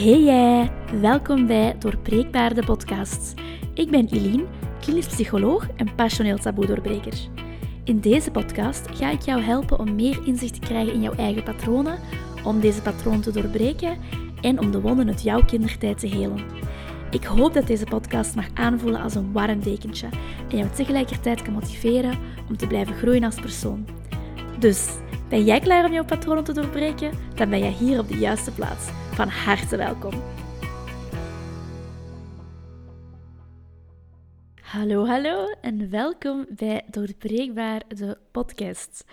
Hey jij, welkom bij Doorbreekbaar de podcast. Ik ben Eline, klinisch psycholoog en passioneel taboe-doorbreker. In deze podcast ga ik jou helpen om meer inzicht te krijgen in jouw eigen patronen, om deze patronen te doorbreken en om de wonden uit jouw kindertijd te helen. Ik hoop dat deze podcast mag aanvoelen als een warm dekentje en jou tegelijkertijd kan motiveren om te blijven groeien als persoon. Dus, ben jij klaar om jouw patronen te doorbreken? Dan ben jij hier op de juiste plaats. Van harte welkom. Hallo, hallo en welkom bij Doorbreekbaar, de podcast.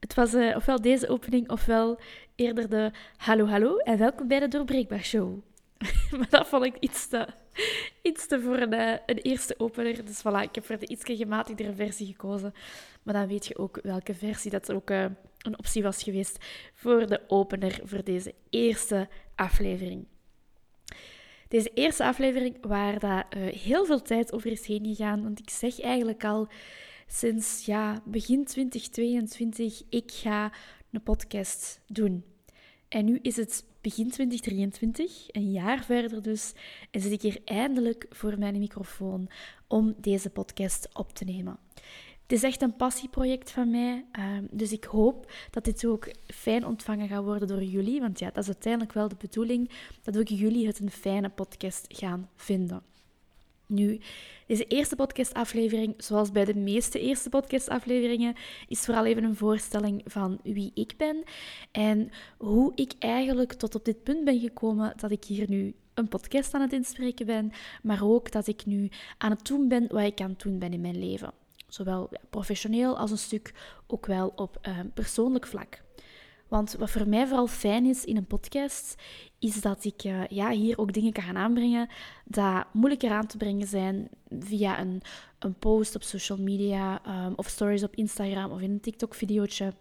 Het was uh, ofwel deze opening ofwel eerder de hallo, hallo en welkom bij de Doorbreekbaar Show. maar dat vond ik iets te, iets te voor een, eh, een eerste opener. Dus voilà, ik heb voor de iets gematigdere versie gekozen. Maar dan weet je ook welke versie dat ook uh, een optie was geweest voor de opener voor deze eerste aflevering. Deze eerste aflevering waar dat, uh, heel veel tijd over is heen gegaan. Want ik zeg eigenlijk al sinds ja, begin 2022, ik ga een podcast doen. En nu is het begin 2023, een jaar verder dus, en zit ik hier eindelijk voor mijn microfoon om deze podcast op te nemen. Het is echt een passieproject van mij, ehm, dus ik hoop dat dit ook fijn ontvangen gaat worden door jullie, want ja, dat is uiteindelijk wel de bedoeling, dat ook jullie het een fijne podcast gaan vinden. Nu, deze eerste podcastaflevering, zoals bij de meeste eerste podcastafleveringen, is vooral even een voorstelling van wie ik ben en hoe ik eigenlijk tot op dit punt ben gekomen dat ik hier nu een podcast aan het inspreken ben, maar ook dat ik nu aan het doen ben wat ik aan het doen ben in mijn leven. Zowel professioneel als een stuk ook wel op uh, persoonlijk vlak. Want wat voor mij vooral fijn is in een podcast, is dat ik uh, ja, hier ook dingen kan gaan aanbrengen dat moeilijker aan te brengen zijn via een, een post op social media um, of stories op Instagram of in een TikTok-videootje.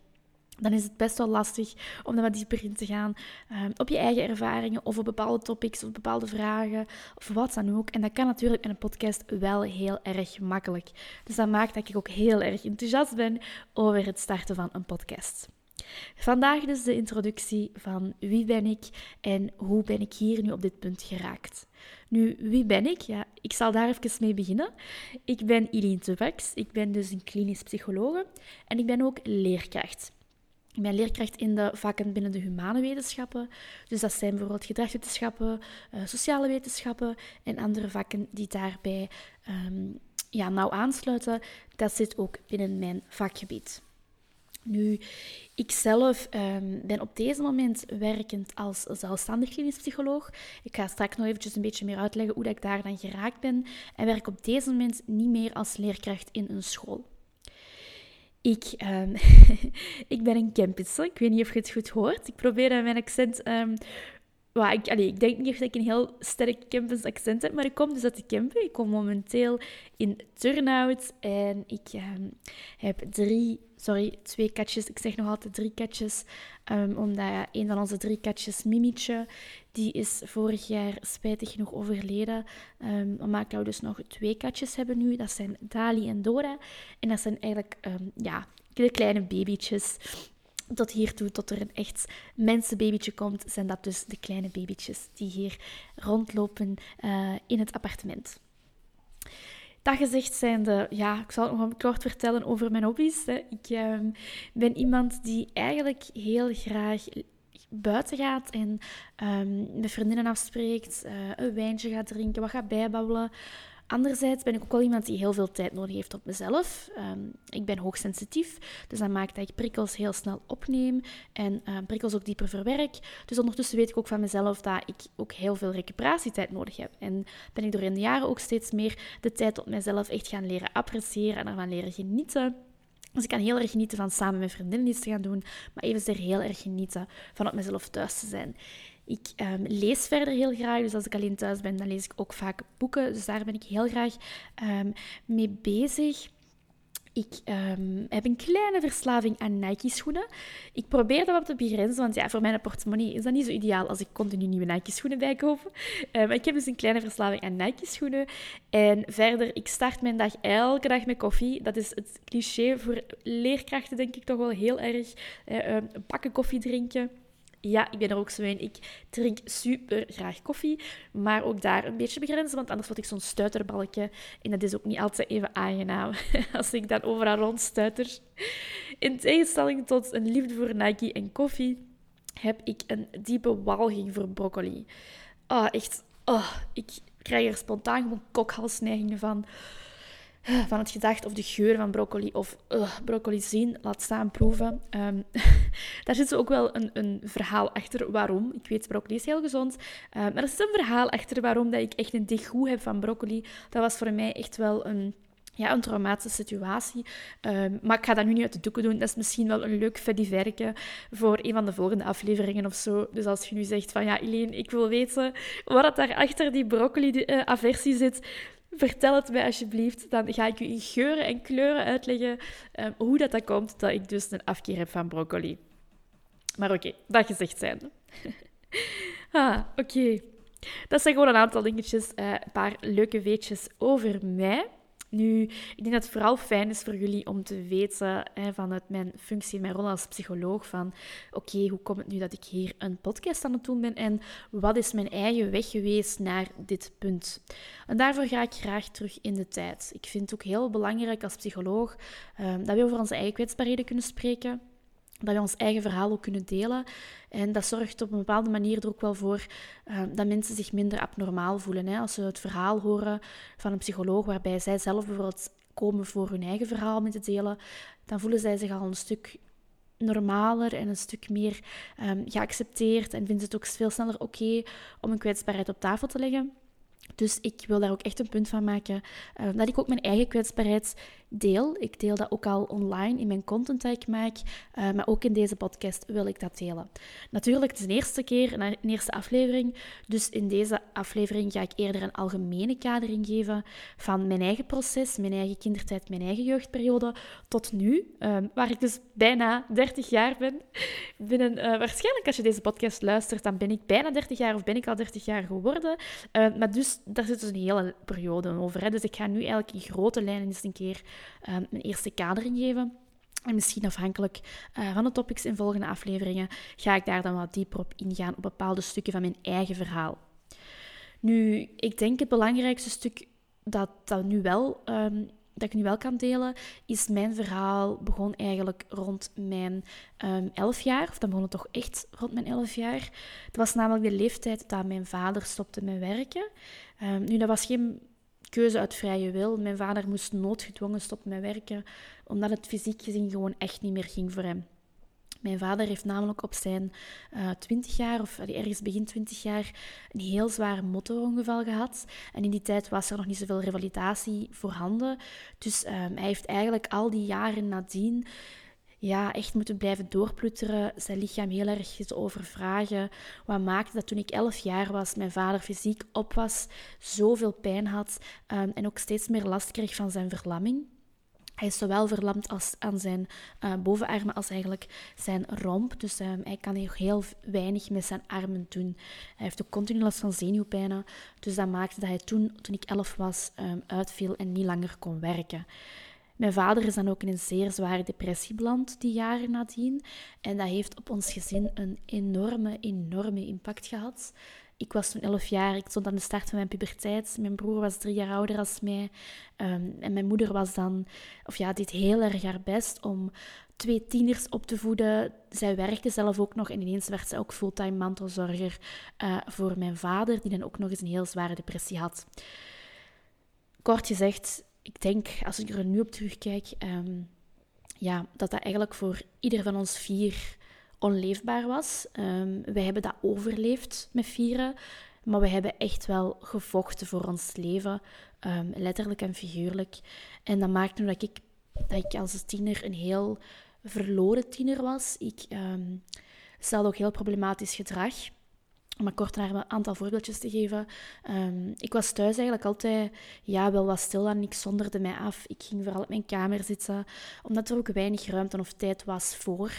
Dan is het best wel lastig om daar wat dieper in te gaan um, op je eigen ervaringen of op bepaalde topics of bepaalde vragen of wat dan ook. En dat kan natuurlijk in een podcast wel heel erg makkelijk. Dus dat maakt dat ik ook heel erg enthousiast ben over het starten van een podcast. Vandaag dus de introductie van wie ben ik en hoe ben ik hier nu op dit punt geraakt. Nu, wie ben ik? Ja, ik zal daar even mee beginnen. Ik ben Eline Tubax, ik ben dus een klinisch psychologe en ik ben ook leerkracht. Ik ben leerkracht in de vakken binnen de humane wetenschappen. Dus dat zijn bijvoorbeeld gedragswetenschappen, uh, sociale wetenschappen en andere vakken die daarbij um, ja, nauw aansluiten. Dat zit ook binnen mijn vakgebied. Nu, ik zelf um, ben op deze moment werkend als zelfstandig klinisch psycholoog. Ik ga straks nog eventjes een beetje meer uitleggen hoe ik daar dan geraakt ben. En werk op deze moment niet meer als leerkracht in een school. Ik, um, ik ben een campusser. Ik weet niet of je het goed hoort. Ik probeer mijn accent um, ik, allee, ik denk niet dat ik een heel sterk Kempens accent heb, maar ik kom dus uit de Kempen. Ik kom momenteel in Turnhout en ik heb drie, sorry, twee katjes. Ik zeg nog altijd drie katjes, um, omdat een van onze drie katjes, Mimietje, die is vorig jaar spijtig genoeg overleden. Um, we maken dus nog twee katjes hebben nu. Dat zijn Dali en Dora. En dat zijn eigenlijk, ja, de kleine babytjes tot hiertoe, tot er een echt mensenbabytje komt, zijn dat dus de kleine babytjes die hier rondlopen uh, in het appartement. Dat gezegd zijnde, ja, ik zal nog kort vertellen over mijn hobby's. Hè. Ik uh, ben iemand die eigenlijk heel graag buiten gaat en um, met vriendinnen afspreekt, uh, een wijntje gaat drinken, wat gaat bijbabbelen. Anderzijds ben ik ook wel iemand die heel veel tijd nodig heeft op mezelf. Um, ik ben hoogsensitief, dus dat maakt dat ik prikkels heel snel opneem en uh, prikkels ook dieper verwerk. Dus ondertussen weet ik ook van mezelf dat ik ook heel veel recuperatietijd nodig heb. En ben ik door in de jaren ook steeds meer de tijd op mezelf echt gaan leren appreciëren en ervan leren genieten. Dus ik kan heel erg genieten van samen met vriendinnen iets te gaan doen, maar evenzeer heel erg genieten van op mezelf thuis te zijn. Ik um, lees verder heel graag, dus als ik alleen thuis ben, dan lees ik ook vaak boeken. Dus daar ben ik heel graag um, mee bezig. Ik um, heb een kleine verslaving aan Nike-schoenen. Ik probeer dat wat te begrenzen, want ja, voor mijn portemonnee is dat niet zo ideaal als ik continu nieuwe Nike-schoenen bijkoop. Um, ik heb dus een kleine verslaving aan Nike-schoenen. En verder, ik start mijn dag elke dag met koffie. Dat is het cliché voor leerkrachten, denk ik toch wel heel erg. Uh, um, een pakken koffie drinken ja, ik ben er ook zo in. Ik drink super graag koffie, maar ook daar een beetje begrenzen, want anders word ik zo'n stuiterbalkje. En dat is ook niet altijd even aangenaam als ik dan overal rondstuiter. In tegenstelling tot een liefde voor Nike en koffie, heb ik een diepe walging voor broccoli. Oh, echt. Oh, ik krijg er spontaan gewoon kokhalsneigingen van. Van het gedacht of de geur van broccoli of uh, broccoli zien, laat staan proeven. Um, daar zit ook wel een, een, verhaal achter waarom. Ik weet, broccoli is heel gezond. Uh, maar er zit een verhaal achter waarom dat ik echt een degoe heb van broccoli. Dat was voor mij echt wel een ja, een traumatische situatie. Um, maar ik ga dat nu niet uit de doeken doen. Dat is misschien wel een leuk verke voor een van de volgende afleveringen of zo. Dus als je nu zegt van ja, Eileen, ik wil weten wat daar achter die broccoli-aversie zit, vertel het mij alsjeblieft. Dan ga ik u in geuren en kleuren uitleggen um, hoe dat, dat komt dat ik dus een afkeer heb van broccoli. Maar oké, dat gezegd zijn. ah, oké. Dat zijn gewoon een aantal dingetjes, uh, een paar leuke weetjes over mij. Nu, ik denk dat het vooral fijn is voor jullie om te weten hè, vanuit mijn functie, mijn rol als psycholoog, van oké, hoe komt het nu dat ik hier een podcast aan het doen ben en wat is mijn eigen weg geweest naar dit punt? En daarvoor ga ik graag terug in de tijd. Ik vind het ook heel belangrijk als psycholoog um, dat we over onze eigen kwetsbaarheden kunnen spreken dat we ons eigen verhaal ook kunnen delen. En dat zorgt op een bepaalde manier er ook wel voor uh, dat mensen zich minder abnormaal voelen. Hè? Als ze het verhaal horen van een psycholoog waarbij zij zelf bijvoorbeeld komen voor hun eigen verhaal mee te delen, dan voelen zij zich al een stuk normaler en een stuk meer um, geaccepteerd en vinden ze het ook veel sneller oké om een kwetsbaarheid op tafel te leggen. Dus ik wil daar ook echt een punt van maken uh, dat ik ook mijn eigen kwetsbaarheid deel. Ik deel dat ook al online in mijn content die ik maak, uh, maar ook in deze podcast wil ik dat delen. Natuurlijk, het is de eerste keer, een eerste aflevering, dus in deze aflevering ga ik eerder een algemene kadering geven van mijn eigen proces, mijn eigen kindertijd, mijn eigen jeugdperiode tot nu, um, waar ik dus bijna 30 jaar ben. Uh, waarschijnlijk als je deze podcast luistert, dan ben ik bijna 30 jaar of ben ik al 30 jaar geworden. Uh, maar dus daar zit dus een hele periode over. Hè. Dus ik ga nu eigenlijk in grote lijnen eens een keer um, een eerste kadering geven. En misschien afhankelijk uh, van de topics in volgende afleveringen ga ik daar dan wat dieper op ingaan op bepaalde stukken van mijn eigen verhaal. Nu, ik denk het belangrijkste stuk dat, dat, nu wel, um, dat ik nu wel kan delen, is mijn verhaal begon eigenlijk rond mijn um, elf jaar. Of dan begon het toch echt rond mijn elf jaar. Het was namelijk de leeftijd dat mijn vader stopte met werken. nu, dat was geen keuze uit vrije wil. Mijn vader moest noodgedwongen stoppen met werken, omdat het fysiek gezien gewoon echt niet meer ging voor hem. Mijn vader heeft namelijk op zijn uh, eh, 20 jaar, of ergens begin 20 jaar, een heel zwaar motorongeval gehad. En in die tijd was er nog niet zoveel revalidatie voorhanden. Dus um, hij heeft eigenlijk al die jaren nadien ja, echt moeten blijven doorplutteren, zijn lichaam heel erg te overvragen. Wat maakte dat toen ik 11 jaar was, mijn vader fysiek op was, zoveel pijn had um, en ook steeds meer last kreeg van zijn verlamming. Hij is zowel verlamd als aan zijn uh, bovenarmen als eigenlijk zijn romp. Dus um, hij kan heel weinig met zijn armen doen. Hij heeft ook continu last van zenuwpijnen. Dus dat maakte dat hij toen, toen ik 11 was, um, uitviel en niet langer kon werken. Mijn vader is dan ook in een zeer zware depressie beland die jaren nadien. En dat heeft op ons gezin een enorme, enorme impact gehad. Ik was toen 11 jaar, ik stond aan de start van mijn puberteit. Mijn broer was drie jaar ouder als mij. Um, en mijn moeder was dan, of ja, deed heel erg haar best om twee tieners op te voeden. Zij werkte zelf ook nog en ineens werd ze ook fulltime mantelzorger uh, voor mijn vader, die dan ook nog eens een heel zware depressie had. Kort gezegd, ik denk, als ik er nu op terugkijk, um, ja, dat dat eigenlijk voor ieder van ons vier onleefbaar was. Um, wij hebben dat overleefd met vieren, maar we hebben echt wel gevochten voor ons leven, um, letterlijk en figuurlijk. En dat maakte dat ik, dat ik als tiener een heel verloren tiener was. Ik stelde ook heel problematisch gedrag. Om maar kort naar een aantal voorbeeldjes te geven. Um, ik was thuis eigenlijk altijd ja, wel wat stil en ik zonderde mij af. Ik ging vooral op mijn kamer zitten, omdat er ook weinig ruimte of tijd was voor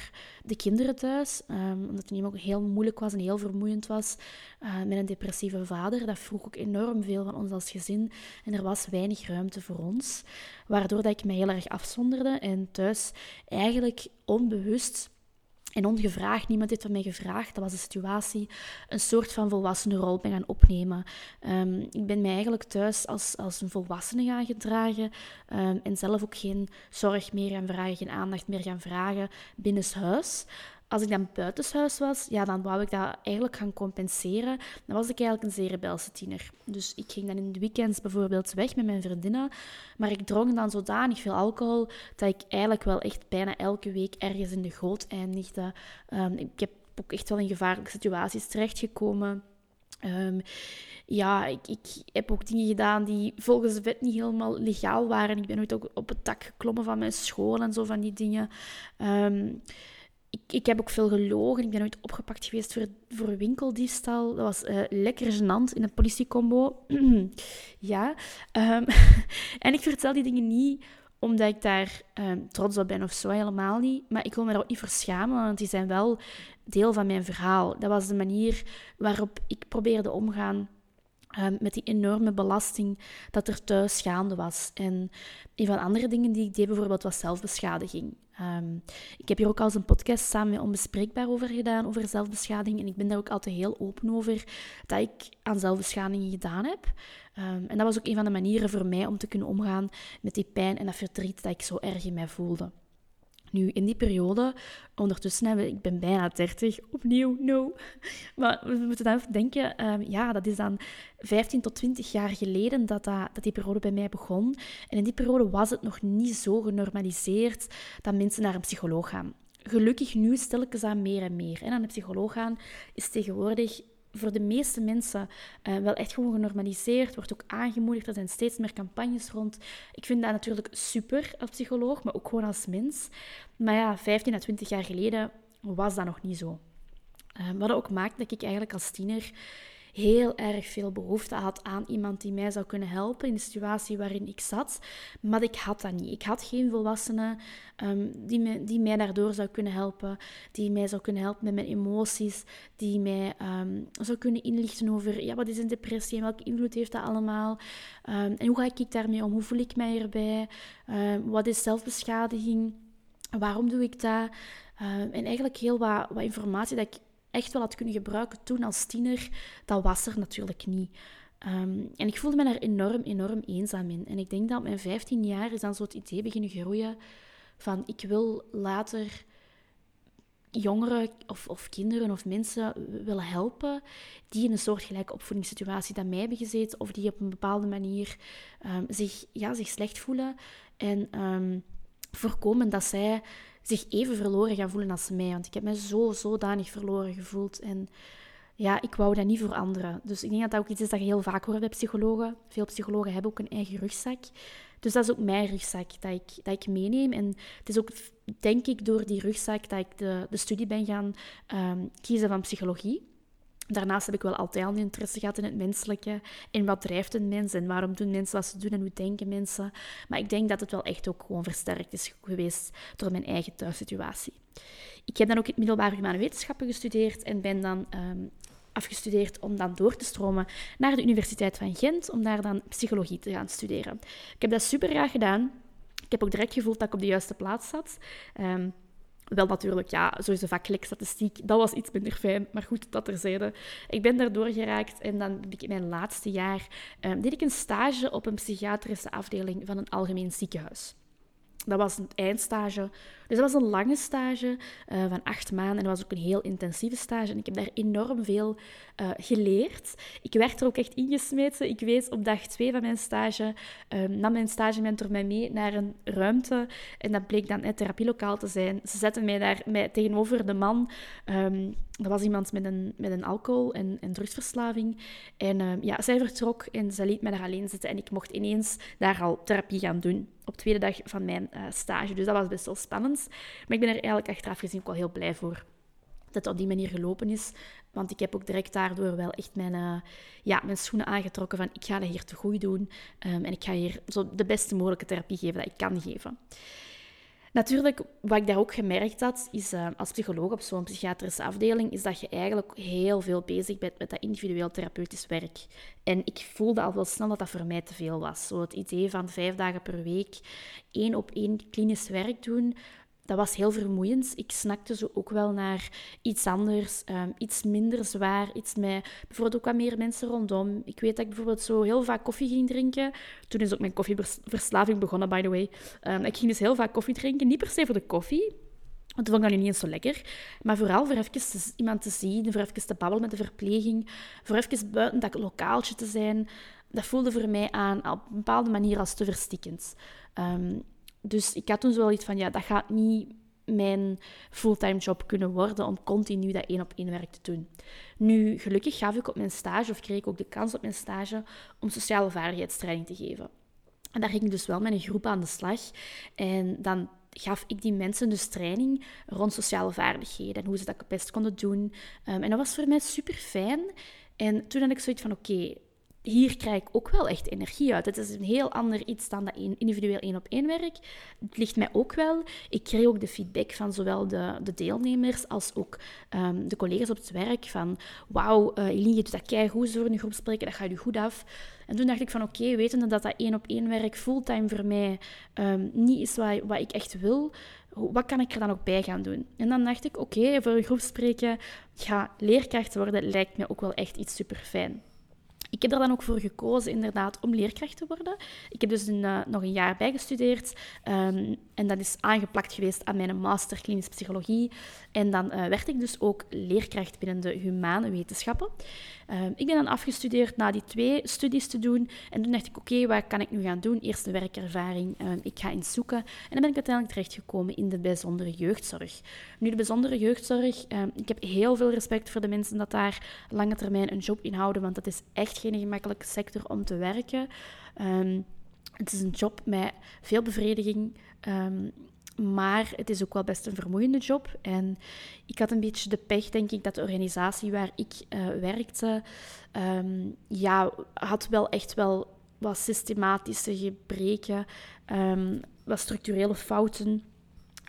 de kinderen thuis. Um, omdat het niet ook heel moeilijk was en heel vermoeiend was uh, met een depressieve vader. Dat vroeg ook enorm veel van ons als gezin en er was weinig ruimte voor ons. Waardoor dat ik mij heel erg afzonderde en thuis eigenlijk onbewust En ongevraagd, niemand heeft van mij gevraagd. Dat was de situatie. Een soort van volwassene rol ben gaan opnemen. Ehm, ik ben mij eigenlijk thuis als, als een volwassene gaan gedragen. Um, en zelf ook geen zorg meer gaan vragen, geen aandacht meer gaan vragen binnenshuis. Als ik dan buitenshuis was, ja, dan wou ik dat eigenlijk gaan compenseren. Dan was ik eigenlijk een zeer rebelse tiener. Dus ik ging dan in de weekends bijvoorbeeld weg met mijn vriendinnen. Maar ik dronk dan zodanig veel alcohol dat ik eigenlijk wel echt bijna elke week ergens in de goot eindigde. Um, ik heb ook echt wel in gevaarlijke situaties terechtgekomen. Um, ja, ik, heb ook dingen gedaan die volgens de wet niet helemaal legaal waren. Ik ben ooit ook op het dak geklommen van mijn school en zo van die dingen. Um, ik, ik heb ook veel gelogen. Ik ben ooit opgepakt geweest voor, voor winkeldiefstal. Dat was uh, lekker gênant in een politiecombo. ja. Um, en ik vertel die dingen niet omdat ik daar um, trots op ben of zo, helemaal niet. Maar ik wil me daar ook niet voor schamen, want die zijn wel deel van mijn verhaal. Dat was de manier waarop ik probeerde omgaan um, met die enorme belasting dat er thuis gaande was. En een van de andere dingen die ik deed bijvoorbeeld was zelfbeschadiging. Um, ik heb hier ook al eens een podcast samen met Onbespreekbaar over gedaan, over zelfbeschadiging. En ik ben daar ook altijd heel open over dat ik aan zelfbeschadiging gedaan heb. Um, en dat was ook een van de manieren voor mij om te kunnen omgaan met die pijn en dat verdriet dat ik zo erg in mij voelde. Nu, in die periode, ondertussen hebben ik ben bijna 30, opnieuw, no. Maar we moeten dan even denken, um, ja, dat is dan 15 tot 20 jaar geleden dat, dat, die periode bij mij begon. En in die periode was het nog niet zo genormaliseerd dat mensen naar een psycholoog gaan. Gelukkig nu stel ik ze aan meer en meer. En aan een psycholoog gaan is tegenwoordig voor de meeste mensen uh, wel echt gewoon genormaliseerd, wordt ook aangemoedigd. Er zijn steeds meer campagnes rond. Ik vind dat natuurlijk super als psycholoog, maar ook gewoon als mens. Maar ja, 15 à 20 jaar geleden was dat nog niet zo. Uh, wat ook maakt dat ik eigenlijk als tiener heel erg veel behoefte had aan iemand die mij zou kunnen helpen in de situatie waarin ik zat. Maar ik had dat niet. Ik had geen volwassene um, die, me, die mij daardoor zou kunnen helpen, die mij zou kunnen helpen met mijn emoties, die mij um, zou kunnen inlichten over ja, wat is een depressie en welke invloed heeft dat allemaal um, en hoe ga ik daarmee om, hoe voel ik mij erbij, wat is zelfbeschadiging, waarom doe ik dat. en eigenlijk heel wat, wat informatie dat ik echt wel had kunnen gebruiken toen als tiener, dat was er natuurlijk niet. Um, en ik voelde me daar enorm, enorm eenzaam in. En ik denk dat op mijn 15 jaar is dan zo het idee beginnen groeien van ik wil later jongeren of, of kinderen of mensen willen helpen die in een soortgelijke opvoedingssituatie dan mij hebben gezeten of die op een bepaalde manier um, zich, ja, zich slecht voelen en um, voorkomen dat zij zich even verloren gaan voelen als mij. Want ik heb me zo zodanig verloren gevoeld. En ja, ik wou dat niet voor anderen. Dus ik denk dat dat ook iets is dat je heel vaak hoort bij psychologen. Veel psychologen hebben ook een eigen rugzak. Dus dat is ook mijn rugzak dat ik, dat ik meeneem. En het is ook, denk ik, door die rugzak dat ik de, de studie ben gaan um, kiezen van psychologie. Daarnaast heb ik wel altijd al interesse gehad in het menselijke. En wat drijft een mens en waarom doen mensen wat ze doen en hoe denken mensen. Maar ik denk dat het wel echt ook gewoon versterkt is geweest door mijn eigen thuissituatie. Ik heb dan ook het middelbare humane wetenschappen gestudeerd en ben dan um, afgestudeerd om dan door te stromen naar de Universiteit van Gent, om daar dan psychologie te gaan studeren. Ik heb dat super graag gedaan. Ik heb ook direct gevoeld dat ik op de juiste plaats zat. Um, wel natuurlijk, ja, sowieso statistiek, dat was iets minder fijn, maar goed, dat terzijde. Ik ben daardoor geraakt en dan heb ik in mijn laatste jaar um, deed ik een stage op een psychiatrische afdeling van een algemeen ziekenhuis. Dat was een eindstage. Dus dat was een lange stage uh, van acht maanden. En dat was ook een heel intensieve stage. En ik heb daar enorm veel uh, geleerd. Ik werd er ook echt ingesmeten. Ik weet op dag twee van mijn stage, um, nam mijn stagementor mij mee naar een ruimte. En dat bleek dan het therapielokaal te zijn. Ze zetten mij daar tegenover de man. Um, dat was iemand met een, met een alcohol- en, en drugsverslaving. En uh, ja, zij vertrok en ze liet mij daar alleen zitten. En ik mocht ineens daar al therapie gaan doen. Op de tweede dag van mijn uh, stage. Dus dat was best wel spannend. Maar ik ben er eigenlijk achteraf gezien ook wel heel blij voor dat het op die manier gelopen is. Want ik heb ook direct daardoor wel echt mijn, uh, ja, mijn schoenen aangetrokken van ik ga dat hier te goed doen. Um, en ik ga hier zo de beste mogelijke therapie geven dat ik kan geven. Natuurlijk, wat ik daar ook gemerkt had, is uh, als psycholoog op zo'n psychiatrische afdeling, is dat je eigenlijk heel veel bezig bent met dat individueel therapeutisch werk. En ik voelde al wel snel dat dat voor mij te veel was. Zo het idee van vijf dagen per week één op één klinisch werk doen, dat was heel vermoeiend. Ik snakte zo ook wel naar iets anders, ehm, iets minder zwaar, iets met bijvoorbeeld ook wat meer mensen rondom. Ik weet dat ik bijvoorbeeld zo heel vaak koffie ging drinken. Toen is ook mijn koffieverslaving begonnen, by the way. Um, ik ging dus heel vaak koffie drinken, niet per se voor de koffie, want toen vond ik dat nu niet eens zo lekker. Maar vooral voor even iemand te zien, voor even te babbelen met de verpleging, voor even buiten dat lokaaltje te zijn. Dat voelde voor mij aan op een bepaalde manier als te verstikkend. Um, dus ik had toen zo wel iets van, ja, dat gaat niet mijn fulltime job kunnen worden om continu dat één op één werk te doen. Nu, gelukkig gaf ik op mijn stage, of kreeg ik ook de kans op mijn stage, om sociale vaardigheidstraining te geven. En daar ging ik dus wel met een groep aan de slag. En dan gaf ik die mensen dus training rond sociale vaardigheden en hoe ze dat het best konden doen. Ehm, en dat was voor mij super fijn. En toen had ik zoiets van: oké, hier krijg ik ook wel echt energie uit. Het is een heel ander iets dan dat individueel één op één werk. Het ligt mij ook wel. Ik kreeg ook de feedback van zowel de, de deelnemers als ook ehm, de collega's op het werk van wauw, uh, Eline, je doet dat kei goed voor een groep spreken, dat gaat je goed af. En toen dacht ik van oké, wetende dat dat één op één werk fulltime voor mij um, niet is wat, ik echt wil, wat kan ik er dan ook bij gaan doen? En dan dacht ik oké, voor een groep spreken, ja, leerkracht worden lijkt me ook wel echt iets super fijn. Ik heb er dan ook voor gekozen, inderdaad, om leerkracht te worden. Ik heb dus een, uh, nog een jaar bijgestudeerd. Um, en dat is aangeplakt geweest aan mijn master klinische psychologie. En dan uh, werd ik dus ook leerkracht binnen de humane wetenschappen. Um, ik ben dan afgestudeerd na die twee studies te doen. En toen dacht ik, oké, okay, wat kan ik nu gaan doen? Eerst de werkervaring. Um, ik ga eens zoeken. En dan ben ik uiteindelijk terechtgekomen in de bijzondere jeugdzorg. Nu, de bijzondere jeugdzorg, ik heb heel veel respect voor de mensen dat daar lange termijn een job in houden, want dat is echt geen gemakkelijke sector om te werken. Het is een job met veel bevrediging, maar het is ook wel best een vermoeiende job. En ik had een beetje de pech, denk ik, dat de organisatie waar ik uh, werkte, um, ja, had wel echt wel wat systematische gebreken, wat structurele fouten.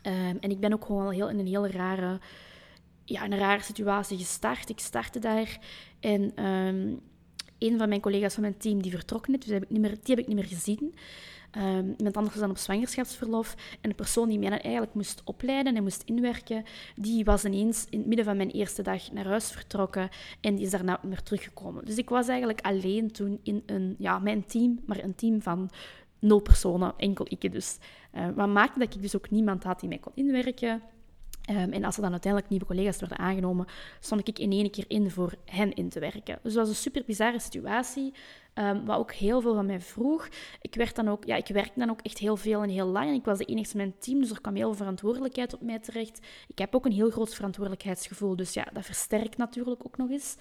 en ik ben ook gewoon heel in een heel rare, ja, een rare situatie gestart. Ik startte daar en een van mijn collega's van mijn team die vertrokken is, dus die heb ik niet meer gezien. Um, iemand anders dan op zwangerschapsverlof. En de persoon die mij dan eigenlijk moest opleiden en moest inwerken, die was ineens in het midden van mijn eerste dag naar huis vertrokken en die is daarna meer teruggekomen. Dus ik was eigenlijk alleen toen in een, ja, mijn team, maar een team van nul personen, enkel ik dus. Uh, wat maakte dat ik dus ook niemand had die mij kon inwerken. Um, en als er dan uiteindelijk nieuwe collega's werden aangenomen, stond ik in één keer in voor hen in te werken. Dus dat was een super bizarre situatie. Um, wat ook heel veel van mij vroeg. Ik, werd dan ook, ja, ik werkte dan ook echt heel veel en heel lang. En ik was de enigste in mijn team, dus er kwam heel veel verantwoordelijkheid op mij terecht. Ik heb ook een heel groot verantwoordelijkheidsgevoel, dus ja, dat versterkt natuurlijk ook nog eens.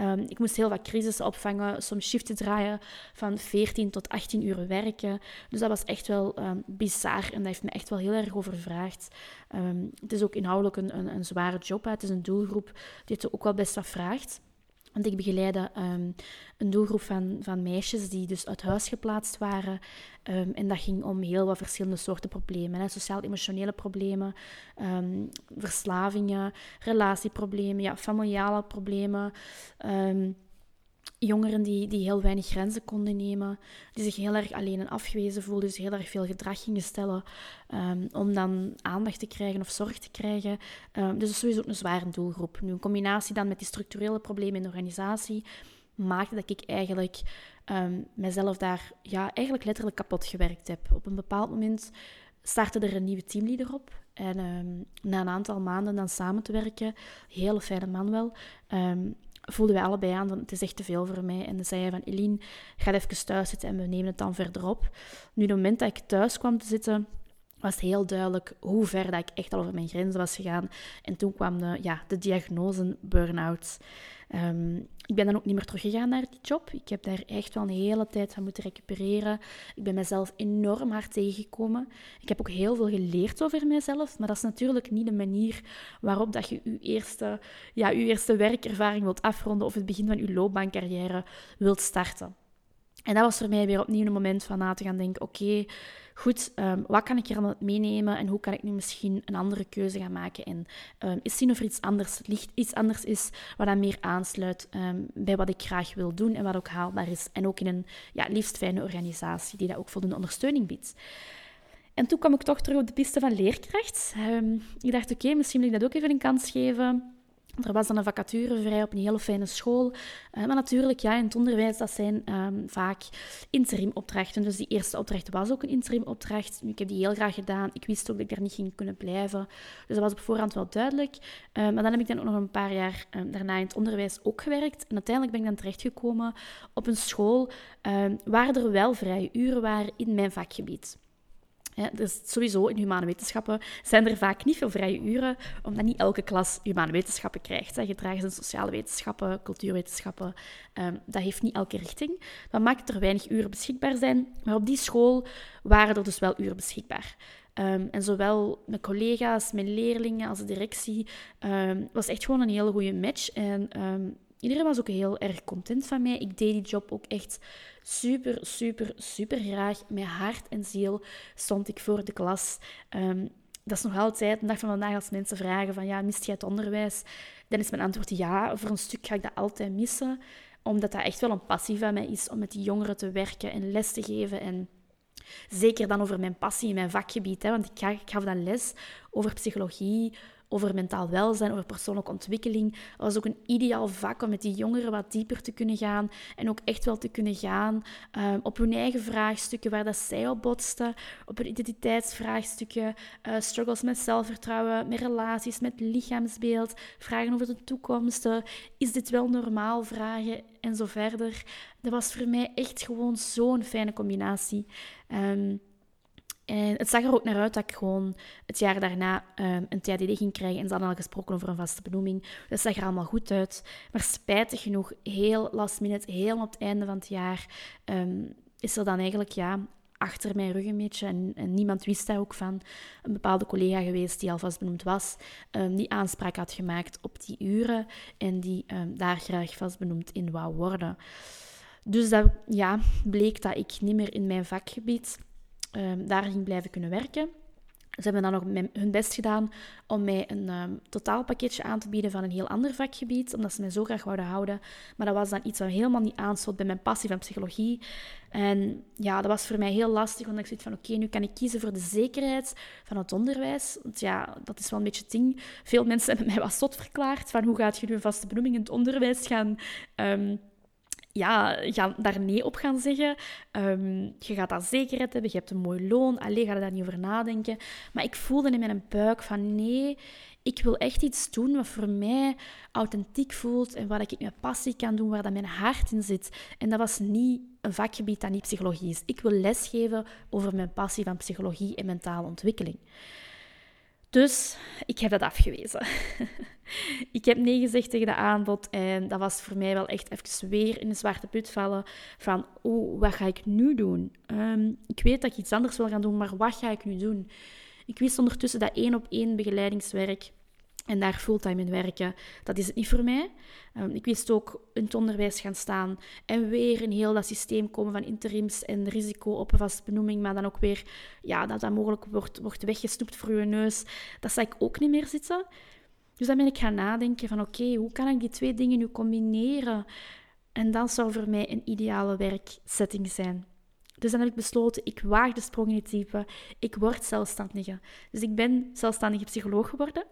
Um, ik moest heel wat crisissen opvangen, soms shiften draaien van 14 tot 18 uur werken. Dus dat was echt wel um, bizar en dat heeft me echt wel heel erg overvraagd. het is ook inhoudelijk een, een, een zware job. Hè. Het is een doelgroep die het ook wel best wat vraagt. Want ik begeleide um, een doelgroep van, van meisjes die dus uit huis geplaatst waren. Um, en dat ging om heel wat verschillende soorten problemen. Sociaal-emotionele problemen, um, verslavingen, relatieproblemen, ja, familiale problemen jongeren die, die heel weinig grenzen konden nemen, die zich heel erg alleen en afgewezen voelden, dus heel erg veel gedrag gingen stellen um, om dan aandacht te krijgen of zorg te krijgen. Um, dus dat is sowieso ook een zware doelgroep. Nu, een combinatie dan met die structurele problemen in de organisatie maakte dat ik eigenlijk um, mezelf daar ja, eigenlijk letterlijk kapot gewerkt heb. Op een bepaald moment startte er een nieuwe teamleader op. En na een aantal maanden dan samen te werken, hele fijne man wel, voelden wij allebei aan dat het is echt te veel voor mij. En dan zei van, Eline, ga even thuis zitten en we nemen het dan verder op. Nu, op het moment dat ik thuis kwam te zitten, was heel duidelijk hoe ver dat ik echt al over mijn grenzen was gegaan. En toen kwam de, ja, de diagnose burn-out. Ehm, ik ben dan ook niet meer teruggegaan naar die job. Ik heb daar echt wel een hele tijd van moeten recupereren. Ik ben mezelf enorm hard tegengekomen. Ik heb ook heel veel geleerd over mezelf, maar dat is natuurlijk niet de manier waarop dat je je eerste, ja, je eerste werkervaring wilt afronden of het begin van je loopbaancarrière wilt starten. En dat was voor mij weer opnieuw een moment van na te gaan denken: oké, goed, um, wat kan ik er aan meenemen en hoe kan ik nu misschien een andere keuze gaan maken en um, eens zien of er iets anders, ligt, iets anders is wat dan meer aansluit um, bij wat ik graag wil doen en wat ook haalbaar is. En ook in een ja, liefst fijne organisatie die dat ook voldoende ondersteuning biedt. En toen kwam ik toch terug op de piste van leerkracht. Ehm, ik dacht, oké, misschien wil ik dat ook even een kans geven. Er was dan een vacature vrij op een hele fijne school. Uh, maar natuurlijk, ja, in het onderwijs, dat zijn um, vaak interimopdrachten. Dus die eerste opdracht was ook een interimopdracht. Ik heb die heel graag gedaan. Ik wist ook dat ik daar niet ging kunnen blijven. Dus dat was op voorhand wel duidelijk. Uh, maar dan heb ik dan ook nog een paar jaar um, daarna in het onderwijs ook gewerkt. En uiteindelijk ben ik dan terechtgekomen op een school um, waar er wel vrije uren waren in mijn vakgebied. Dus sowieso in humane wetenschappen zijn er vaak niet veel vrije uren, omdat niet elke klas humane wetenschappen krijgt. Je draagt in sociale wetenschappen, cultuurwetenschappen. Um, dat heeft niet elke richting. Dat maakt er weinig uren beschikbaar zijn. Maar op die school waren er dus wel uren beschikbaar. Um, en zowel mijn collega's, mijn leerlingen als de directie um, was echt gewoon een hele goede match. En iedereen was ook heel erg content van mij. Ik deed die job ook echt super, super, super graag. Met hart en ziel stond ik voor de klas. Um, dat is nog altijd een dag van vandaag als mensen vragen van ja, mist jij het onderwijs? Dan is mijn antwoord ja. Voor een stuk ga ik dat altijd missen. Omdat dat echt wel een passie van mij is om met die jongeren te werken en les te geven en... Zeker dan over mijn passie in mijn vakgebied. Hè, want ik gaf dan les over psychologie, over mentaal welzijn, over persoonlijke ontwikkeling. Dat was ook een ideaal vak om met die jongeren wat dieper te kunnen gaan en ook echt wel te kunnen gaan um, op hun eigen vraagstukken waar dat zij op botsten, op hun identiteitsvraagstukken, uh, struggles met zelfvertrouwen, met relaties, met lichaamsbeeld, vragen over de toekomst, is dit wel normaal vragen en zo verder. Dat was voor mij echt gewoon zo'n fijne combinatie. Um, en het zag er ook naar uit dat ik gewoon het jaar daarna um, een THDD ging krijgen. En ze hadden al gesproken over een vaste benoeming. Dat zag er allemaal goed uit. Maar spijtig genoeg, heel last minute, heel op het einde van het jaar, um, is er dan eigenlijk ja, achter mijn rug een beetje, en, niemand wist daar ook van, een bepaalde collega geweest die al benoemd was, um, die aanspraak had gemaakt op die uren en die daar graag vast benoemd in wou worden. Dus dat ja, bleek dat ik niet meer in mijn vakgebied um, daar ging blijven kunnen werken. Ze hebben dan nog hun best gedaan om mij een um, totaalpakketje aan te bieden van een heel ander vakgebied, omdat ze mij zo graag wouden houden. Maar dat was dan iets wat helemaal niet aansloot bij mijn passie van psychologie. En ja, dat was voor mij heel lastig, want ik zoiets van, oké, nu kan ik kiezen voor de zekerheid van het onderwijs. Want ja, dat is wel een beetje het ding. Veel mensen hebben mij wat zot verklaard, van hoe gaat je nu een vaste benoeming in het onderwijs gaan... Um, ja, daar nee op gaan zeggen. Um, je gaat dat zekerheid hebben, je hebt een mooi loon. Alleen ga je daar niet over nadenken. Maar ik voelde in mijn buik van nee, ik wil echt iets doen wat voor mij authentiek voelt en waar ik met passie kan doen, waar dat mijn hart in zit. En dat was niet een vakgebied dat niet psychologie is. Ik wil lesgeven over mijn passie van psychologie en mentale ontwikkeling. Dus ik heb dat afgewezen. ik heb nee gezegd tegen de aanbod en dat was voor mij wel echt even weer in de zwarte put vallen van, oh, wat ga ik nu doen? Um, ik weet dat ik iets anders wil gaan doen, maar wat ga ik nu doen? Ik wist ondertussen dat één op één begeleidingswerk en daar fulltime in werken, dat is het niet voor mij. Um, ik wist ook in het onderwijs gaan staan en weer in heel dat systeem komen van interims en risico op een vaste benoeming, maar dan ook weer ja, dat dat mogelijk wordt, wordt weggesnoept voor je neus. Dat zag ik ook niet meer zitten. Dus dan ben ik gaan nadenken van oké, hoe kan ik die twee dingen nu combineren? En dat zou voor mij een ideale werksetting zijn. Dus dan heb ik besloten, ik waag de sprong in het diepe. Ik word zelfstandige. Dus ik ben zelfstandige psycholoog geworden.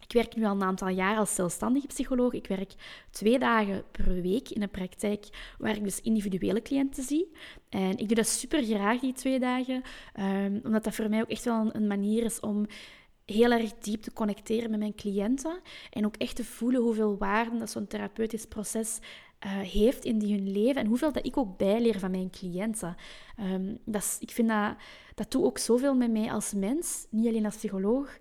Ik werk nu al een aantal jaar als zelfstandige psycholoog. Ik werk twee dagen per week in een praktijk waar ik dus individuele cliënten zie. En ik doe dat super graag, die twee dagen, um, omdat dat voor mij ook echt wel een, manier is om heel erg diep te connecteren met mijn cliënten en ook echt te voelen hoeveel waarde dat zo'n therapeutisch proces uh, heeft in die hun leven en hoeveel dat ik ook bijleer van mijn cliënten. Um, dat is, ik vind dat, dat doet ook zoveel met mij als mens, niet alleen als psycholoog,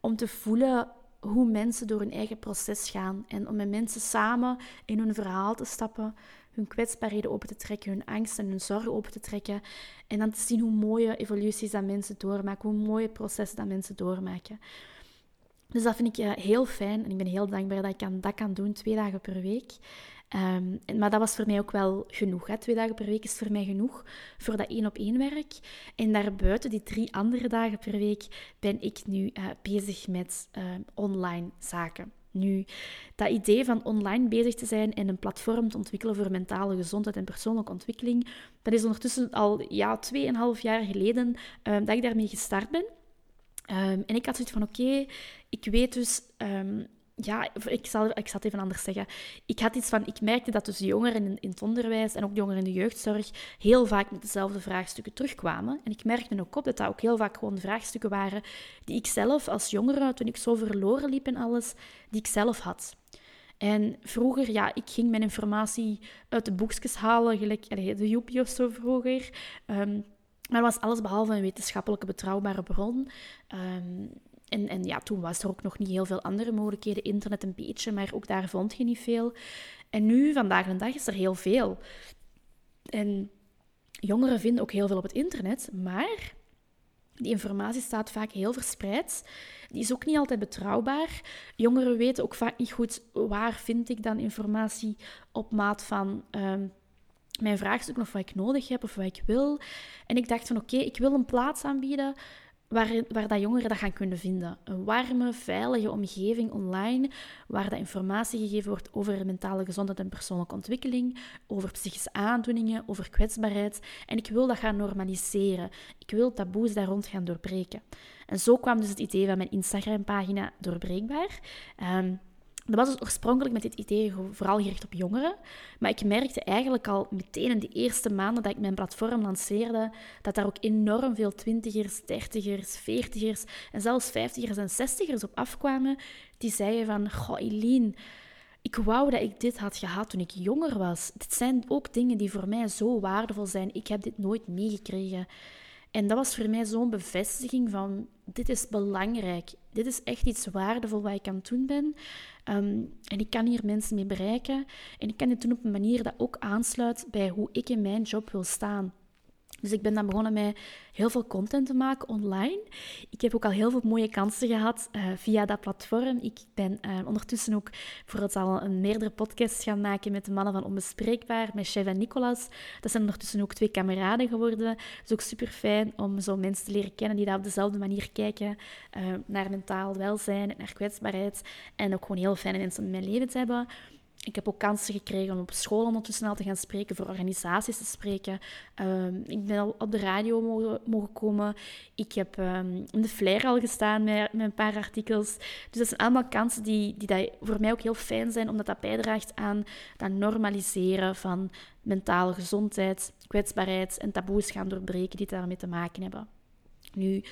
om te voelen hoe mensen door hun eigen proces gaan en om met mensen samen in hun verhaal te stappen, hun kwetsbaarheden open te trekken, hun angst en hun zorgen open te trekken en dan te zien hoe mooie evoluties dat mensen doormaken, hoe mooie processen dat mensen doormaken. Dus dat vind ik heel fijn en ik ben heel dankbaar dat ik dat kan doen, twee dagen per week. Um, maar dat was voor mij ook wel genoeg. Hè. Twee dagen per week is voor mij genoeg voor dat één op één werk. En daarbuiten, die drie andere dagen per week, ben ik nu uh, bezig met uh, online zaken. Nu, dat idee van online bezig te zijn en een platform te ontwikkelen voor mentale gezondheid en persoonlijke ontwikkeling, dat is ondertussen al ja, 2,5 jaar geleden um, dat ik daarmee gestart ben. En ik had zoiets van, oké, ik weet dus ja, ik zal, ik zal het even anders zeggen. Ik had iets van, ik merkte dat dus jongeren in, in het onderwijs en ook jongeren in de jeugdzorg heel vaak met dezelfde vraagstukken terugkwamen. En ik merkte ook op dat dat ook heel vaak gewoon vraagstukken waren die ik zelf als jongere, toen ik zo verloren liep en alles, die ik zelf had. En vroeger, ja, ik ging mijn informatie uit de boekjes halen, gelijk de Joepie of zo vroeger. Um, maar was alles behalve een wetenschappelijke betrouwbare bron. Um, en, en ja, toen was er ook nog niet heel veel andere mogelijkheden. Internet een beetje, maar ook daar vond je niet veel. En nu, vandaag de dag, is er heel veel. En jongeren vinden ook heel veel op het internet, maar die informatie staat vaak heel verspreid. Die is ook niet altijd betrouwbaar. Jongeren weten ook vaak niet goed waar vind ik dan informatie op maat van um, mijn vraagstuk of wat ik nodig heb of wat ik wil. En ik dacht van oké, ik wil een plaats aanbieden waar, waar dat jongeren dat gaan kunnen vinden. Een warme, veilige omgeving online, waar dat informatie gegeven wordt over mentale gezondheid en persoonlijke ontwikkeling, over psychische aandoeningen, over kwetsbaarheid. En ik wil dat gaan normaliseren. Ik wil taboes daar rond gaan doorbreken. En zo kwam dus het idee van mijn Instagram-pagina Doorbreekbaar. Um, dat was dus oorspronkelijk met dit idee vooral gericht op jongeren. Maar ik merkte eigenlijk al meteen in de eerste maanden dat ik mijn platform lanceerde, dat daar ook enorm veel twintigers, dertigers, veertigers en zelfs vijftigers en zestigers op afkwamen. Die zeiden van, goh Eline, ik wou dat ik dit had gehad toen ik jonger was. Dit zijn ook dingen die voor mij zo waardevol zijn. Ik heb dit nooit meegekregen. En dat was voor mij zo'n bevestiging van, dit is belangrijk. Dit is echt iets waardevol wat ik aan het doen ben. Ehm, en ik kan hier mensen mee bereiken. En ik kan dit doen op een manier dat ook aansluit bij hoe ik in mijn job wil staan. Dus ik ben dan begonnen met heel veel content te maken online. Ik heb ook al heel veel mooie kansen gehad uh, via dat platform. Ik ben uh, ondertussen ook bijvoorbeeld al een meerdere podcasts gaan maken met de mannen van Onbespreekbaar, met Chef en Nicolas. Dat zijn ondertussen ook twee kameraden geworden. Het is ook super fijn om zo mensen te leren kennen die daar op dezelfde manier kijken uh, naar mentaal welzijn en naar kwetsbaarheid. En ook gewoon heel fijne mensen in mijn leven te hebben. Ik heb ook kansen gekregen om op school ondertussen al te gaan spreken, voor organisaties te spreken. Ehm, ik ben al op de radio mogen, mogen komen. Ik heb um, in de Flair al gestaan met, met, een paar artikels. Dus dat zijn allemaal kansen die, die dat voor mij ook heel fijn zijn, omdat dat bijdraagt aan dat normaliseren van mentale gezondheid, kwetsbaarheid en taboes gaan doorbreken die daarmee te maken hebben. Nu,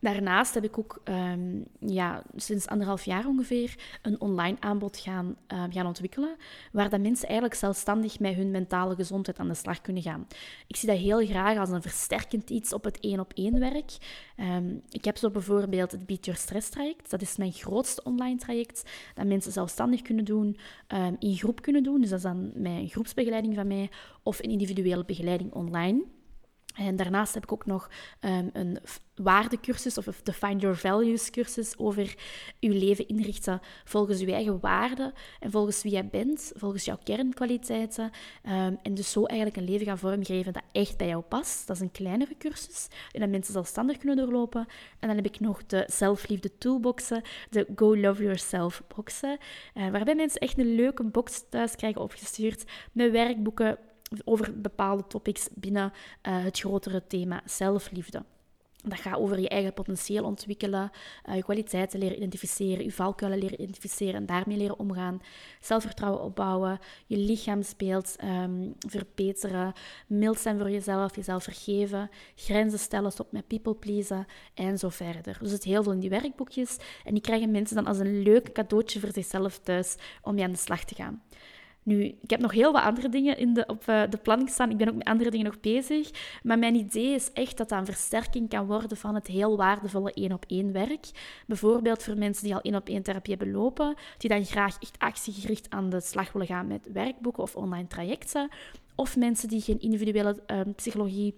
Daarnaast heb ik ook um, ja, sinds anderhalf jaar ongeveer een online aanbod gaan, uh, gaan ontwikkelen, waar dat mensen eigenlijk zelfstandig met hun mentale gezondheid aan de slag kunnen gaan. Ik zie dat heel graag als een versterkend iets op het één-op-één werk. Um, ik heb zo bijvoorbeeld het Beat Your Stress traject. Dat is mijn grootste online traject, dat mensen zelfstandig kunnen doen, in groep kunnen doen. Dus dat is dan mijn groepsbegeleiding van mij, of een individuele begeleiding online. En daarnaast heb ik ook nog um, een waardecursus of de Find Your Values cursus over je leven inrichten volgens je eigen waarden en volgens wie jij bent, volgens jouw kernkwaliteiten. Um, en dus zo eigenlijk een leven gaan vormgeven dat echt bij jou past. Dat is een kleinere cursus en dat mensen zelfstandig kunnen doorlopen. En dan heb ik nog de zelfliefde toolboxen, de Go Love Yourself boxen, uh, waarbij mensen echt een leuke box thuis krijgen opgestuurd met werkboeken over bepaalde topics binnen uh, het grotere thema zelfliefde. Dat gaat over je eigen potentieel ontwikkelen, uh, je kwaliteiten leren identificeren, je valkuilen leren identificeren en daarmee leren omgaan, zelfvertrouwen opbouwen, je lichaamsbeeld um, verbeteren, mild zijn voor jezelf, jezelf vergeven, grenzen stellen, stop met people pleasen en zo verder. Dus het heel veel in die werkboekjes en die krijgen mensen dan als een leuk cadeautje voor zichzelf thuis om mee aan de slag te gaan. Nu, ik heb nog heel wat andere dingen in de, op uh, de planning staan. Ik ben ook met andere dingen nog bezig. Maar mijn idee is echt dat dat een versterking kan worden van het heel waardevolle één-op-één werk. Bijvoorbeeld voor mensen die al één-op-één therapie hebben lopen, die dan graag echt actiegericht aan de slag willen gaan met werkboeken of online trajecten. Of mensen die geen individuele uh, psychologie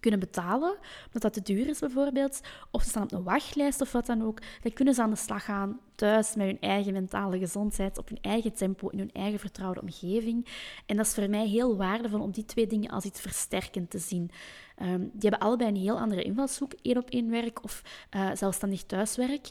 kunnen betalen, omdat dat te duur is bijvoorbeeld, of ze staan op een wachtlijst of wat dan ook, dan kunnen ze aan de slag gaan thuis met hun eigen mentale gezondheid, op hun eigen tempo, in hun eigen vertrouwde omgeving. En dat is voor mij heel waardevol om die twee dingen als iets versterkend te zien. Um, die hebben allebei een heel andere invalshoek, één op één werk of uh, zelfstandig thuiswerk.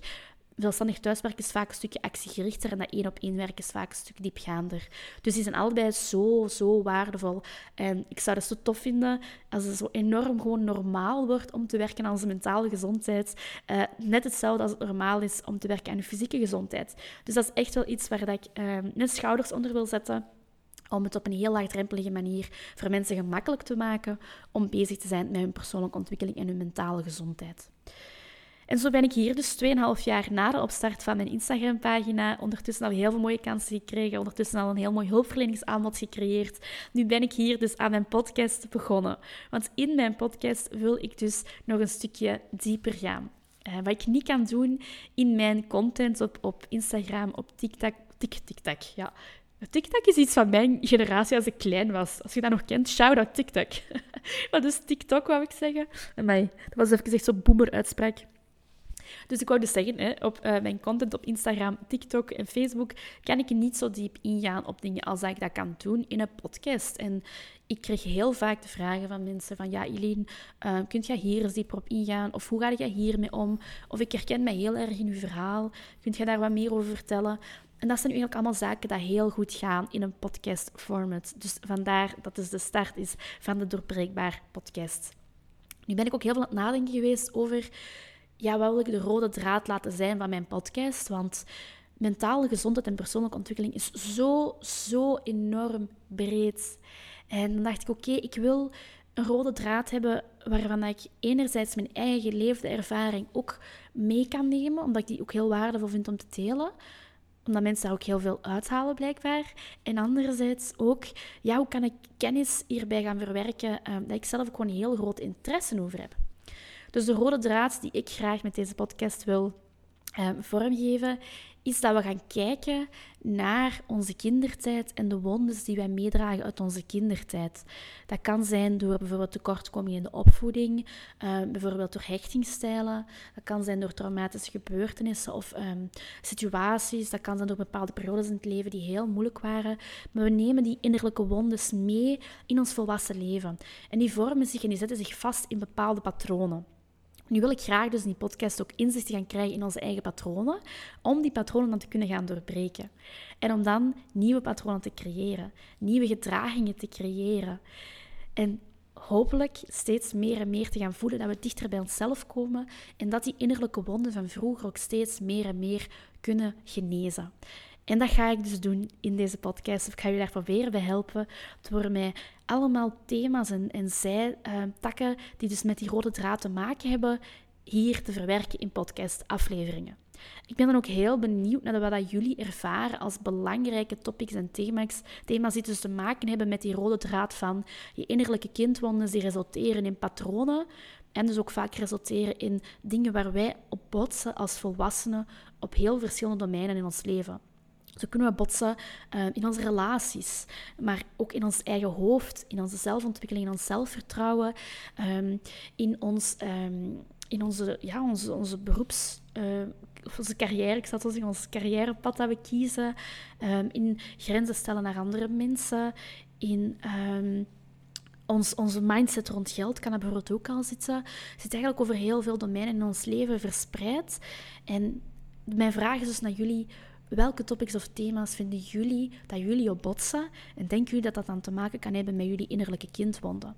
Zelfstandig thuiswerken is vaak een stukje actiegerichter en dat één op één werken is vaak een stuk diepgaander. Dus die zijn allebei zo, zo waardevol. En ik zou het zo tof vinden als het zo enorm gewoon normaal wordt om te werken aan onze mentale gezondheid. Uh, net hetzelfde als het normaal is om te werken aan je fysieke gezondheid. Dus dat is echt wel iets waar dat ik uh, mijn schouders onder wil zetten om het op een heel laagdrempelige manier voor mensen gemakkelijk te maken om bezig te zijn met hun persoonlijke ontwikkeling en hun mentale gezondheid. En zo ben ik hier dus 2,5 jaar na de opstart van mijn Instagram-pagina ondertussen al heel veel mooie kansen gekregen, ondertussen al een heel mooi hulpverleningsaanbod gecreëerd. Nu ben ik hier dus aan mijn podcast begonnen. Want in mijn podcast wil ik dus nog een stukje dieper gaan. Uh, wat ik niet kan doen in mijn content op, op Instagram, op TikTok, tik, TikTok, ja. TikTok is iets van mijn generatie als ik klein was. Als je dat nog kent, shout-out TikTok. Wat is TikTok, wou ik zeggen? Amai, dat was even echt zo'n boomer-uitspraak. Dus ik wou dus zeggen, hè, op uh, mijn content op Instagram, TikTok en Facebook kan ik niet zo diep ingaan op dingen als dat ik dat kan doen in een podcast. En ik kreeg heel vaak de vragen van mensen van, ja Eileen, uh, kunt jij hier eens dieper op ingaan? Of hoe ga jij hiermee om? Of ik herken mij heel erg in uw verhaal. Kunt jij daar wat meer over vertellen? En dat zijn eigenlijk allemaal zaken die heel goed gaan in een podcast format. Dus vandaar dat dus de start is van de Doorbreekbaar podcast. Nu ben ik ook heel veel aan het nadenken geweest over ja, wat wil ik de rode draad laten zijn van mijn podcast? Want mentale gezondheid en persoonlijke ontwikkeling is zo, zo enorm breed. En dan dacht ik, oké, ik wil een rode draad hebben waarvan ik enerzijds mijn eigen leefde ervaring ook mee kan nemen, omdat ik die ook heel waardevol vind om te delen omdat mensen daar ook heel veel uithalen, blijkbaar. En anderzijds ook, ja, hoe kan ik kennis hierbij gaan verwerken uh, dat ik zelf ook gewoon heel groot interesse over heb. Dus de rode draad die ik graag met deze podcast wil uh, vormgeven, is dat we gaan kijken naar onze kindertijd en de wondes die wij meedragen uit onze kindertijd. Dat kan zijn door bijvoorbeeld tekortkoming in de opvoeding, uh, bijvoorbeeld door hechtingsstijlen, dat kan zijn door traumatische gebeurtenissen of um, situaties, dat kan zijn door bepaalde periodes in het leven die heel moeilijk waren. Maar we nemen die innerlijke wondes mee in ons volwassen leven. En die vormen zich en die zetten zich vast in bepaalde patronen. Nu wil ik graag dus in die podcast ook inzicht gaan krijgen in onze eigen patronen, om die patronen dan te kunnen gaan doorbreken. En om dan nieuwe patronen te creëren, nieuwe gedragingen te creëren. En hopelijk steeds meer en meer te gaan voelen dat we dichter bij onszelf komen en dat die innerlijke wonden van vroeger ook steeds meer en meer kunnen genezen. En dat ga ik dus doen in deze podcast. Ik ga jullie daar proberen bij helpen door mij allemaal thema's en, en zijtakken die dus met die rode draad te maken hebben, hier te verwerken in podcastafleveringen. Ik ben dan ook heel benieuwd naar wat jullie ervaren als belangrijke topics en thema's, thema's die dus te maken hebben met die rode draad van je innerlijke kindwonden die resulteren in patronen en dus ook vaak resulteren in dingen waar wij op botsen als volwassenen op heel verschillende domeinen in ons leven. Zo kunnen we botsen uh, in onze relaties, maar ook in ons eigen hoofd, in onze zelfontwikkeling, in ons zelfvertrouwen, um, in, ons, um, in onze, ja, onze, onze beroeps... Uh, onze carrière, ik zal het zeggen, ons carrièrepad dat we kiezen, in grenzen stellen naar andere mensen, in ons, onze mindset rond geld kan er bijvoorbeeld ook al zitten. Het zit eigenlijk over heel veel domeinen in ons leven verspreid. En mijn vraag is dus naar jullie, Welke topics of thema's vinden jullie dat jullie op botsen? En denken jullie dat dat dan te maken kan hebben met jullie innerlijke kindwonden?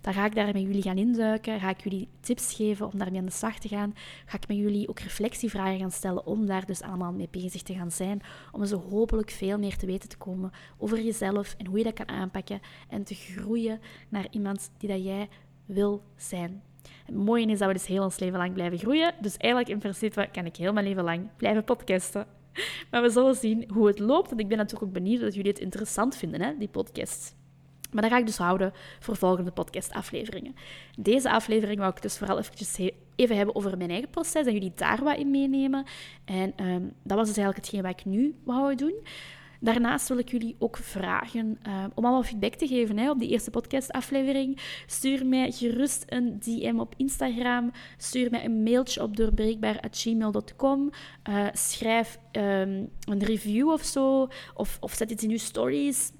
Dan ga ik daar met jullie gaan induiken, ga ik jullie tips geven om daarmee aan de slag te gaan, ga ik met jullie ook reflectievragen gaan stellen om daar dus allemaal mee bezig te gaan zijn, om zo hopelijk veel meer te weten te komen over jezelf en hoe je dat kan aanpakken en te groeien naar iemand die dat jij wil zijn. Het mooie is dat we dus heel ons leven lang blijven groeien, dus eigenlijk in principe kan ik heel mijn leven lang blijven podcasten. Maar we zullen zien hoe het loopt. En ik ben natuurlijk ook benieuwd dat jullie het interessant vinden, hè, die podcast. Maar dat ga ik dus houden voor volgende podcastafleveringen. Deze aflevering wil ik dus vooral eventjes even hebben over mijn eigen proces en jullie daar wat in meenemen. En um, dat was dus eigenlijk hetgeen wat ik nu wou doen. Daarnaast wil ik jullie ook vragen uh, om allemaal feedback te geven hè, op die eerste podcastaflevering. Stuur mij gerust een DM op Instagram. Stuur mij een mailtje op doorbreekbaar.gmail.com. Uh, schrijf um, een review of zo. Of, of zet iets in uw stories.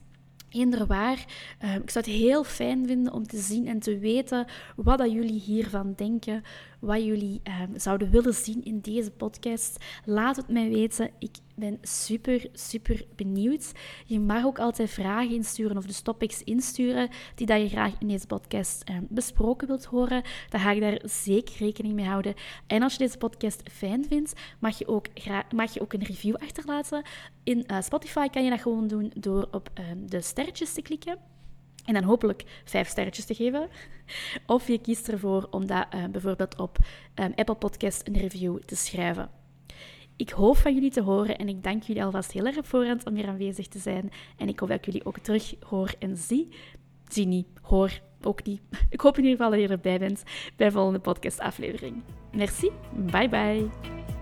Eender waar. Uh, ik zou het heel fijn vinden om te zien en te weten wat dat jullie hiervan denken. Wat jullie uh, zouden willen zien in deze podcast. Laat het mij weten. Ik ben super, super benieuwd. Je mag ook altijd vragen insturen of de topics insturen die dat je graag in deze podcast uh, besproken wilt horen. Dan ga ik daar zeker rekening mee houden. En als je deze podcast fijn vindt, mag je ook, mag je ook een review achterlaten. In eh, Spotify kan je dat gewoon doen door op ehm, de sterretjes te klikken. En dan hopelijk vijf sterretjes te geven. Of je kiest ervoor om dat uh, bijvoorbeeld op um, Apple Podcast een review te schrijven. Ik hoop van jullie te horen en ik dank jullie alvast heel erg op voorhand om hier aanwezig te zijn. En ik hoop dat ik jullie ook terug hoor en zie. Zie niet, hoor ook niet. Ik hoop in ieder geval dat je erbij bent bij de volgende podcastaflevering. Merci, bye bye.